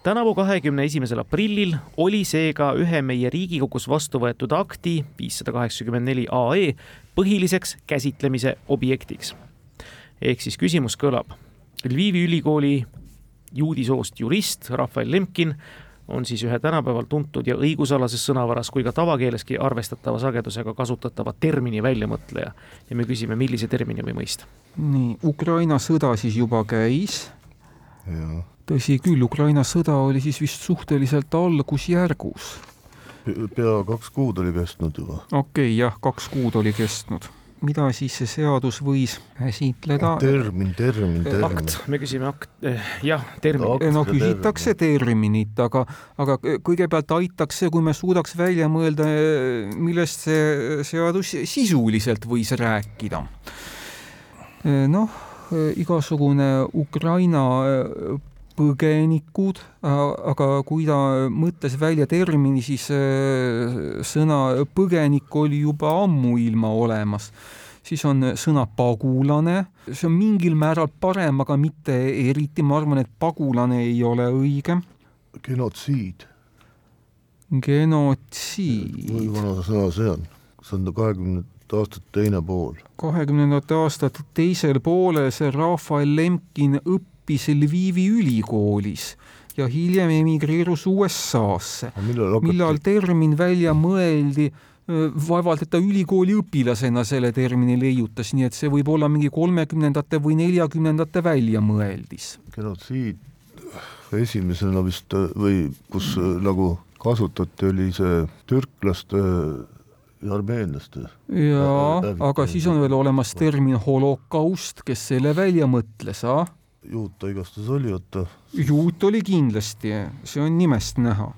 tänavu kahekümne esimesel aprillil oli seega ühe meie Riigikogus vastu võetud akti viissada kaheksakümmend neli AE põhiliseks käsitlemise objektiks. ehk siis küsimus kõlab. Lvivi ülikooli juudi soost jurist Rafael Lemkin on siis ühe tänapäeval tuntud ja õigusalases sõnavaras kui ka tavakeeleski arvestatava sagedusega kasutatava termini väljamõtleja. ja me küsime, millise termini või mõiste. nii, Ukraina sõda siis juba käis tõsi küll, Ukraina sõda oli siis vist suhteliselt algusjärgus. pea kaks kuud oli kestnud juba. okei okay,, jah, kaks kuud oli kestnud. Mida siis see seadus võis käsitleda? termin, termin, termin. akt, me küsime akt eh,, jah, termin Akt. no küsitakse terminit, aga, aga kõigepealt aitaks see, kui me suudaks välja mõelda, millest see seadus sisuliselt võis rääkida. noh, igasugune Ukraina põgenikud, aga kui ta mõtles välja termini, siis äh, sõna põgenik oli juba ammuilma olemas siis on sõna pagulane, see on mingil määral parem, aga mitte eriti, ma arvan, et pagulane ei ole õige. genotsiid, genotsiid, kui vana sõna see on? see on kahekümnendate aastate teine pool. kahekümnendate aastate teisel poolel see Rafael Lemkin õppis Lvivi ülikoolis ja hiljem emigreerus USA-sse. millal millal termin välja mõeldi, vaevalt, et ta ülikooli õpilasena selle termini leiutas, nii et see võib olla mingi kolmekümnendate või neljakümnendate väljamõeldis. genotsiid esimesena vist või kus äh, nagu kasutati, oli see türklaste ja armeenlaste. jaa Läbi-, aga siis on veel olemas termin holokaust, kes selle välja mõtles, ah? Juut ta igastahes oli, oota, juut oli kindlasti, see on nimest näha.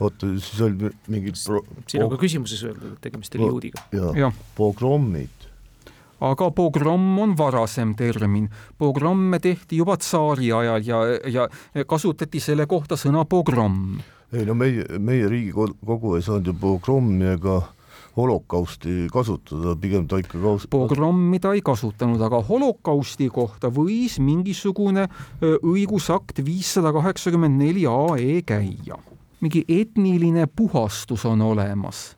oota siis oli mingid pro-, siin on ka küsimuses öeldud, et tegemist oli juudiga. jah, pogrommid, aga pogromm on varasem termin. pogromme tehti juba tsaari ajal ja, ja kasutati selle kohta sõna pogromm. ei no meie, meie Riigikogu ei saanud ju pogrommi ega holokausti kasutada, pigem ta ikka kaus-, pogrommi ta ei kasutanud, aga holokausti kohta võis mingisugune õigusakt viissada kaheksakümmend neli AE käia. mingi etniline puhastus on olemas.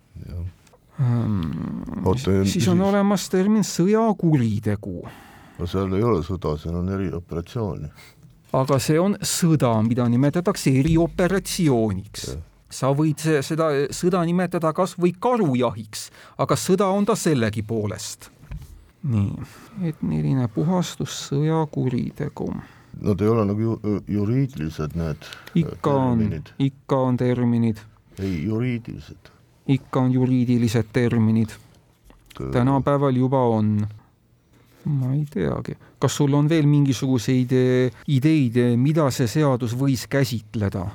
Oota, ja siis on siis- olemas termin sõjakuritegu, no seal ei ole sõda, seal on erioperatsiooni. aga see on sõda, mida nimetatakse erioperatsiooniks. Sa võid se- seda sõda nimetada kas või karujahiks, aga sõda on ta sellegipoolest. nii, etniline puhastus, sõjakuritegu Nad ei ole nagu ju, juriidilised need ikka on terminid., ikka on terminid, ei juriidilised. ikka on juriidilised terminid, tänapäeval juba on. ma ei teagi, kas sul on veel mingisuguseid ideid, mida see seadus võis käsitleda?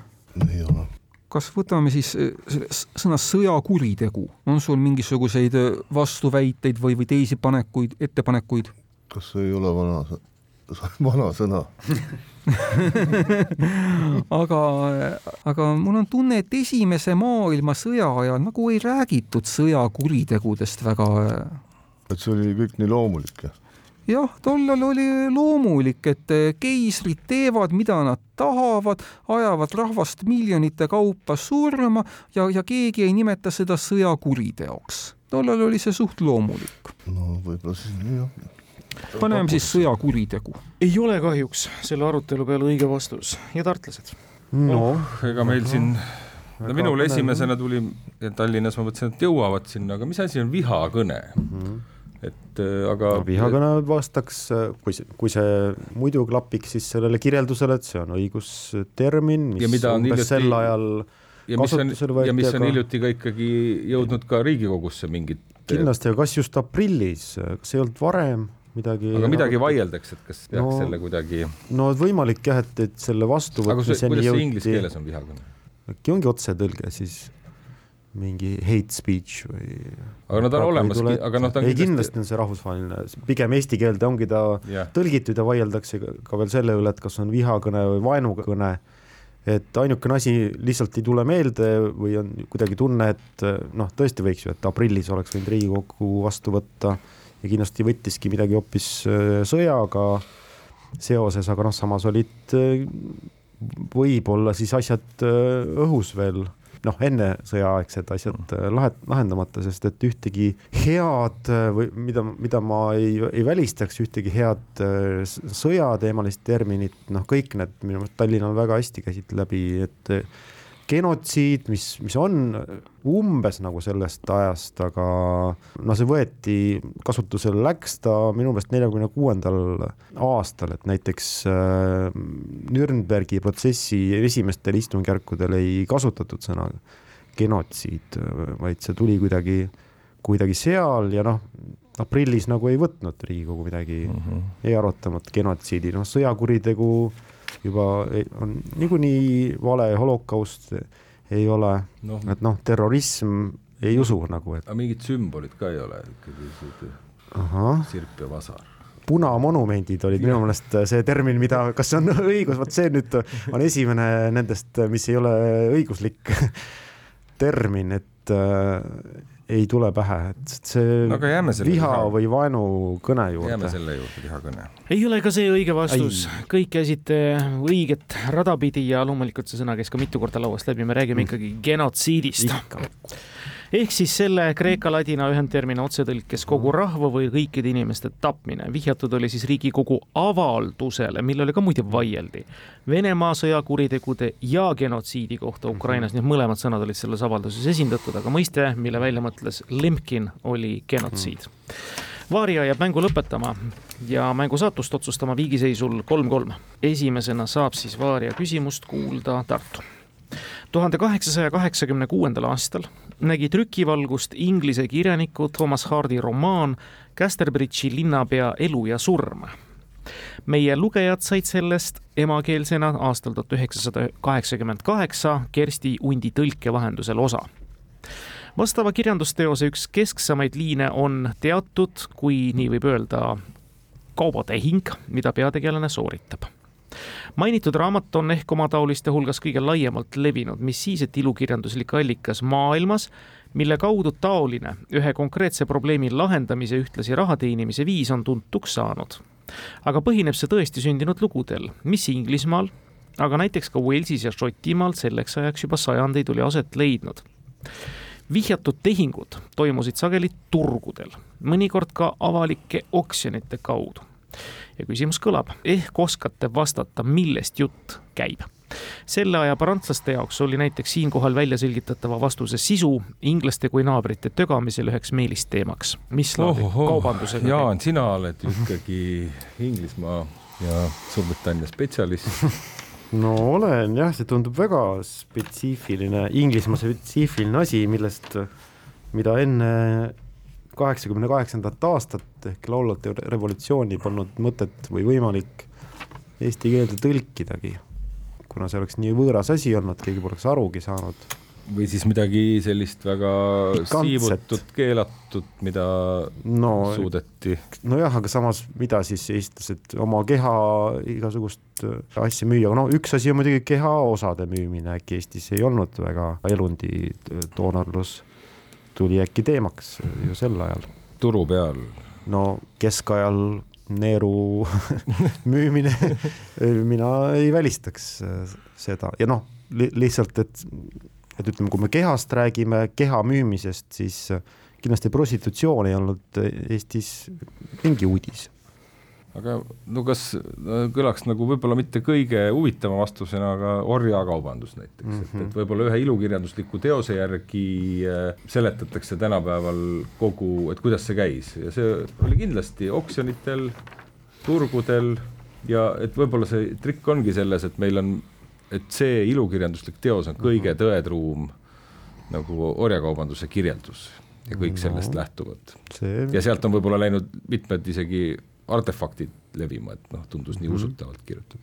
ei ole. Kas võtame siis eh, sõna sõjakuritegu, on sul mingisuguseid vastuväiteid või, või teisi panekuid, ettepanekuid? kas see ei ole vana, vana sõna aga, aga mul on tunne, et Esimese maailmasõja ajal nagu ei räägitud sõjakuritegudest väga. et see oli kõik nii loomulik, jah? Jah, tollal oli loomulik, et keisrid teevad, mida nad tahavad, ajavad rahvast miljonite kaupa surma ja, ja keegi ei nimeta seda sõjakuriteoks. tollal oli see suht loomulik. no võib-olla siis nii jah paneme siis sõjakuritegu. ei ole kahjuks selle arutelu peale õige vastus ja tartlased? no oh, ega meil siin, no minul esimesena tuli, Tallinnas ma mõtlesin, et jõuavad sinna, aga mis asi on vihakõne mm? -hmm et äh, aga no, vihakõne vastaks, kui see, kui see muidu klapiks, siis sellele kirjeldusele, et see on õigustermin, mis umbes hiljuti... sel ajal ja mis on, ja mis on hiljuti ka ikkagi jõudnud ka Riigikogusse mingit kindlasti, aga kas just aprillis, kas ei olnud varem? midagi. aga midagi no, vaieldakse, et kas peaks no, selle kuidagi. no võimalik jah, et, et selle vastuvõtmiseni jõuti. kuidas see inglise keeles on vihakõne? äkki ongi otsetõlge siis mingi hate speech või. aga no ta on olemas, aga noh, ta on. ei, kindlasti on see rahvusvaheline, pigem eesti keelde ongi ta yeah. tõlgitud ja vaieldakse ka veel selle üle, et kas on vihakõne või vaenukõne. et ainukene asi lihtsalt ei tule meelde või on kuidagi tunne, et noh, tõesti võiks ju, et aprillis oleks võinud Riigikogu vastu võtta ja kindlasti võttiski midagi hoopis äh, sõjaga seoses, aga noh, samas olid äh, võib-olla siis asjad äh, õhus veel noh, enne sõjaaegsed asjad lahet-, lahendamata, sest et ühtegi head või mida, mida ma ei, ei välistaks, ühtegi head sõjateemalist terminit, noh, kõik need minu meelest Tallinnal väga hästi käisid läbi, et genotsiid, mis, mis on umbes nagu sellest ajast, aga no see võeti kasutusele, läks ta minu meelest neljakümne kuuendal aastal, et näiteks äh, Nürnbergi protsessi esimestel istungjärkudel ei kasutatud sõna genotsiid, vaid see tuli kuidagi, kuidagi seal ja noh, aprillis nagu ei võtnud Riigikogu midagi mm, -hmm. ei arutanud genotsiidi, noh, sõjakuritegu juba on niikuinii vale, holokaust ei ole no., et noh, terrorism ei usu nagu, et. aga mingit sümbolit ka ei ole ikkagi, sirp ja vasar punamonumendid olid minu meelest see termin, mida, kas see on õigus, vot see nüüd on esimene nendest, mis ei ole õiguslik termin, et ei tule pähe, et see no, viha viha või vaenukõne juurde. jääme selle juurde, vihakõne. ei ole ka see õige vastus, kõik käisite õiget rada pidi ja loomulikult see sõna käis ka mitu korda lauast läbi, me räägime mm. ikkagi genotsiidist ehk siis selle kreeka-ladina ühendtermini otsetõlkes kogu rahva või kõikide inimeste tapmine. vihjatud oli siis Riigikogu avaldusele, millele ka muide vaieldi Venemaa sõjakuritegude ja genotsiidi kohta Ukrainas, nii et mõlemad sõnad olid selles avalduses esindatud, aga mõiste, mille välja mõtles Lemkin, oli genotsiid. Vaaria jääb mängu lõpetama ja mängu saatust otsustama viigiseisul kolm-kolm. esimesena saab siis Vaaria küsimust kuulda Tartu tuhande kaheksasaja kaheksakümne kuuendal aastal nägi trükivalgust Inglise kirjaniku Thomas Hardi romaan Casterbridge'i linnapea elu ja surm. meie lugejad said sellest emakeelsena aastal tuhat üheksasada kaheksakümmend kaheksa Kersti Undi tõlke vahendusel osa vastava kirjandusteose üks kesksemaid liine on teatud, kui nii võib öelda, kaubatehing, mida peategelane sooritab mainitud raamat on ehk omataoliste hulgas kõige laiemalt levinud, mis siis, et ilukirjanduslik allikas maailmas, mille kaudu taoline ühe konkreetse probleemi lahendamise, ühtlasi raha teenimise viis on tuntuks saanud. aga põhineb see tõesti sündinud lugudel, mis Inglismaal, aga näiteks ka Walesis ja Šotimaal selleks ajaks juba sajandeid oli aset leidnud vihjatud tehingud toimusid sageli turgudel, mõnikord ka avalike oksjonite kaudu ja küsimus kõlab, ehk oskate vastata, millest jutt käib? selle aja prantslaste jaoks oli näiteks siinkohal välja selgitatava vastuse sisu inglaste kui naabrite tögamisel üheks meelisteemaks. mis laadi kaubandusega. Jaan, sina oled ikkagi Inglismaa ja Suurbritannia spetsialist no olen jah, see tundub väga spetsiifiline, Inglismaa spetsiifiline asi, millest, mida enne kaheksakümne kaheksandat aastat ehk laulvate revolutsiooni polnud mõtet või võimalik eesti keelde tõlkidagi, kuna see oleks nii võõras asi olnud, keegi poleks arugi saanud või siis midagi sellist väga siivutut, keelatud, mida no, suudeti. nojah, aga samas, mida siis eestlased oma keha igasugust asja müüa, no üks asi on muidugi kehaosade müümine, äkki Eestis ei olnud väga elundi doonorlus tuli äkki teemaks ju sel ajal. turu peal? No keskajal neeru müümine mina ei välistaks äh, seda ja noh li, lihtsalt, et et ütleme, kui me kehast räägime, keha müümisest, siis äh, kindlasti prostitutsioon ei olnud äh, Eestis mingi uudis. Aga no kas kõlaks nagu võib-olla mitte kõige huvitama vastusena, aga orjakaubandus näiteks mm, -hmm. et, et mhm. võib-olla ühe ilukirjandusliku teose järgi äh, seletatakse tänapäeval kogu, et kuidas see käis ja see oli kindlasti oksjonitel, turgudel ja et võib-olla see trikk ongi selles, et meil on et see ilukirjanduslik teos on kõige mhm. tõetruum nagu orjakaubanduse kirjeldus ja kõik no, sellest lähtuvad see.... ja sealt on võib-olla läinud mitmed isegi artefaktid levima, et noh, tundus mm -hmm. nii mhm. usutavalt kirjutatud.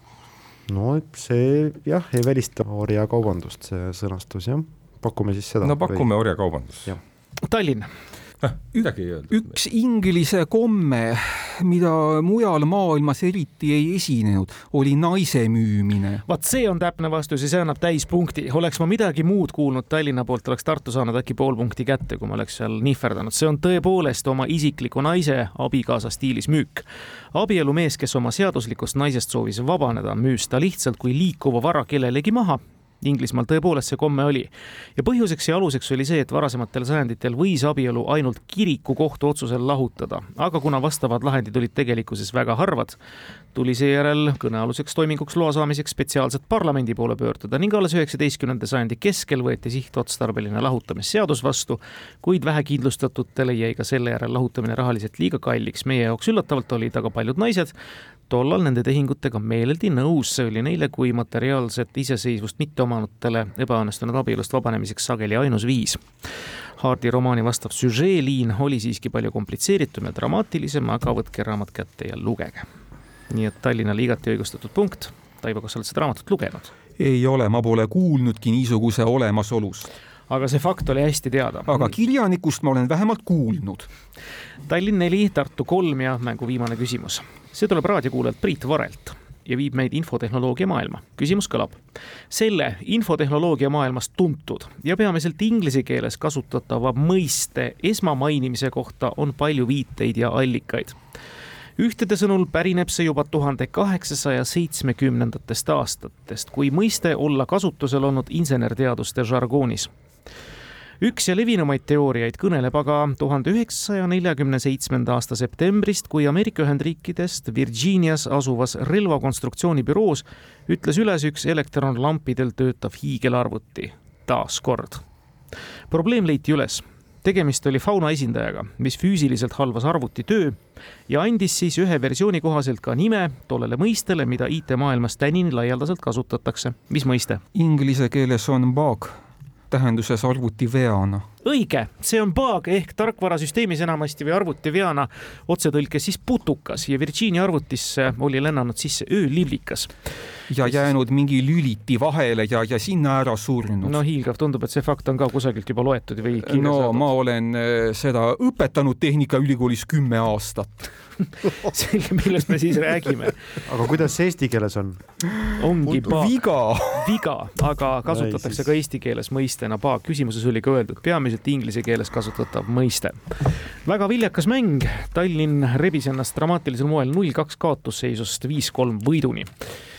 no see jah, ei välista orjakaubandust, see sõnastus jah, pakume siis seda. no pakume orjakaubandust. Tallinn midagi ei öeldud. üks inglise komme, mida mujal maailmas eriti ei esinenud, oli naise müümine. vaat see on täpne vastus ja see annab täispunkti. oleks ma midagi muud kuulnud Tallinna poolt, oleks Tartu saanud äkki pool punkti kätte, kui ma oleks seal nihverdanud. see on tõepoolest oma isikliku naise abikaasa stiilis müük. abielumees, kes oma seaduslikust naisest soovis vabaneda, müüs ta lihtsalt kui liikuva vara kellelegi maha Inglismaal tõepoolest see komme oli. ja põhjuseks ja aluseks oli see, et varasematel sajanditel võis abielu ainult kiriku kohtuotsusel lahutada, aga kuna vastavad lahendid olid tegelikkuses väga harvad, tuli seejärel kõnealuseks toiminguks loa saamiseks spetsiaalselt parlamendi poole pöörduda ning alles üheksateistkümnenda sajandi keskel võeti sihtotstarbeline lahutamisseadus vastu, kuid vähekindlustatutele jäi ka selle järel lahutamine rahaliselt liiga kalliks. meie jaoks üllatavalt olid aga paljud naised tollal nende tehingutega meeleldi nõus, see oli neile kui materiaalset iseseisvust mitte omanutele ebaõnnestunud abielust vabanemiseks sageli ainus viis. Hardi romaani vastav süžeeliin oli siiski palju komplitseeritum ja dramaatilisem, aga võtke raamat kätte ja lugege. nii et Tallinnale igati õigustatud punkt. Taivo, kas sa oled seda raamatut lugenud? ei ole, ma pole kuulnudki niisuguse olemasolust aga see fakt oli hästi teada. aga kirjanikust ma olen vähemalt kuulnud. Tallinn neli, Tartu kolm ja mängu viimane küsimus. see tuleb raadiokuulajalt Priit Varelt ja viib meid infotehnoloogia maailma. küsimus kõlab. selle infotehnoloogia maailmas tuntud ja peamiselt inglise keeles kasutatava mõiste esmamainimise kohta on palju viiteid ja allikaid ühtede sõnul pärineb see juba tuhande kaheksasaja seitsmekümnendatest aastatest, kui mõiste olla kasutusel olnud insenerteaduste žargoonis üks ja levinumaid teooriaid kõneleb aga tuhande üheksasaja neljakümne seitsmenda aasta septembrist, kui Ameerika Ühendriikidest Virginias asuvas relvakonstruktsioonibüroos ütles üles üks elektronlampidel töötav hiigelarvuti. taas kord. probleem leiti üles tegemist oli fauna esindajaga, mis füüsiliselt halvas arvuti töö ja andis siis ühe versiooni kohaselt ka nime tollele mõistele, mida IT-maailmas tänini laialdaselt kasutatakse. mis mõiste? Inglise keeles on bug tähenduses arvutiveana. Õige, see on bug ehk tarkvarasüsteemis enamasti või arvutiveana otsetõlkes siis putukas ja Virginia arvutisse oli lennanud sisse ööliblikas. ja jäänud mingi lüliti vahele ja, ja sinna ära surnud. no hiilgav, tundub, et see fakt on ka kusagilt juba loetud või no saadud. ma olen äh, seda õpetanud Tehnikaülikoolis kümme aastat selge, millest me siis räägime. aga kuidas see eesti keeles on? ongi paak. viga. viga, aga kasutatakse ka eesti keeles mõistena paak. küsimuses oli ka öeldud, peamiselt inglise keeles kasutatav mõiste. väga viljakas mäng. Tallinn rebis ennast dramaatilisel moel null kaks kaotusseisust viis-kolm võiduni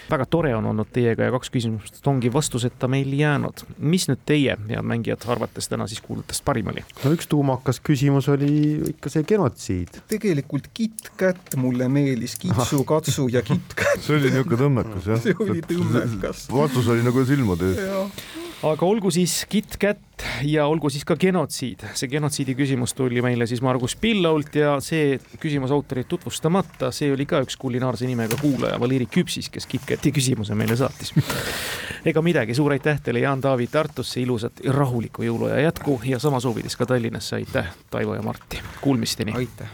väga tore on olnud teiega ja kaks küsimust ongi vastuseta meil jäänud. mis nüüd teie, head mängijad, arvates täna siis kuulutest parim oli? no üks tuumakas küsimus oli ikka see genotsiid. tegelikult KitKat mulle meeldis, kitsu-katsu ja KitKat see oli niisugune tõmmekas jah. see oli tõmmekas. vastus oli nagu silmade ees aga olgu siis KitKat ja olgu siis ka genotsiid. see genotsiidi küsimus tuli meile siis Margus Pillault ja see küsimus autorit tutvustamata, see oli ka üks kulinaarse nimega kuulaja, Valeri Küpsis, kes KitKati küsimuse meile saatis. ega midagi, suur aitäh teile, Jaan-Taavi Tartusse, ilusat ja rahulikku jõuluaja jätku ja sama soovides ka Tallinnasse, aitäh, Taivo ja Martti, kuulmisteni. aitäh.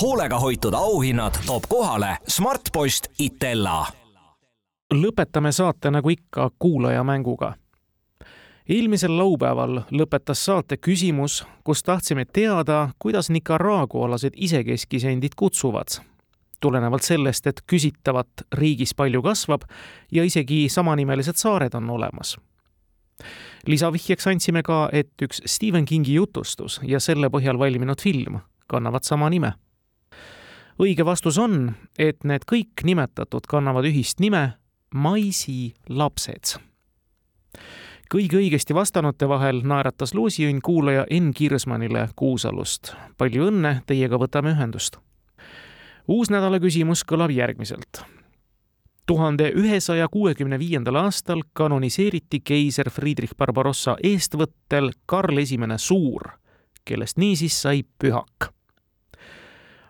hoolega hoitud auhinnad toob kohale Smartpost Itella. Lõpetame saate nagu ikka kuulajamänguga. eelmisel laupäeval lõpetas saate küsimus, kus tahtsime teada, kuidas Nicaragualased isekeskis endid kutsuvad. tulenevalt sellest, et küsitavat riigis palju kasvab ja isegi samanimelised saared on olemas lisavihjeks andsime ka, et üks Stephen Kingi jutustus ja selle põhjal valminud film kannavad sama nime. õige vastus on, et need kõik nimetatud kannavad ühist nime Maisi lapsed. kõigi õigesti vastanute vahel naeratas loosiõnn kuulaja Enn Kirsmanile Kuusalust. palju õnne, teiega võtame ühendust. uus nädala küsimus kõlab järgmiselt tuhande ühesaja kuuekümne viiendal aastal kanoniseeriti keiser Friedrich Barbarossa eestvõttel Karl Esimene Suur, kellest niisiis sai pühak.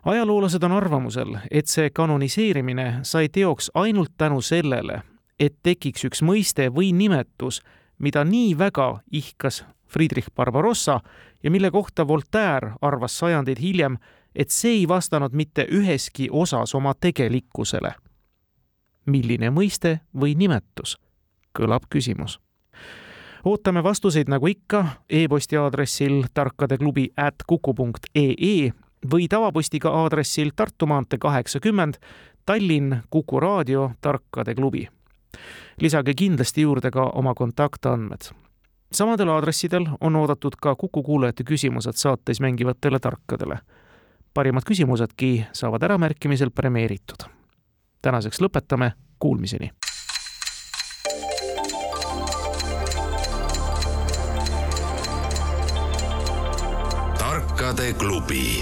Ajaloolased on arvamusel, et see kanoniseerimine sai teoks ainult tänu sellele, et tekiks üks mõiste või nimetus, mida nii väga ihkas Friedrich Barbarossa ja mille kohta Voltaire arvas sajandeid hiljem, et see ei vastanud mitte üheski osas oma tegelikkusele milline mõiste või nimetus, kõlab küsimus. ootame vastuseid nagu ikka e-posti aadressil tarkadeklubi at kuku punkt ee või tavapostiga aadressil Tartu maantee kaheksakümmend, Tallinn, Kuku raadio, Tarkade klubi. lisage kindlasti juurde ka oma kontaktandmed. samadel aadressidel on oodatud ka Kuku kuulajate küsimused saates mängivatele tarkadele. parimad küsimusedki saavad äramärkimisel premeeritud tänaseks lõpetame, kuulmiseni. tarkade klubi.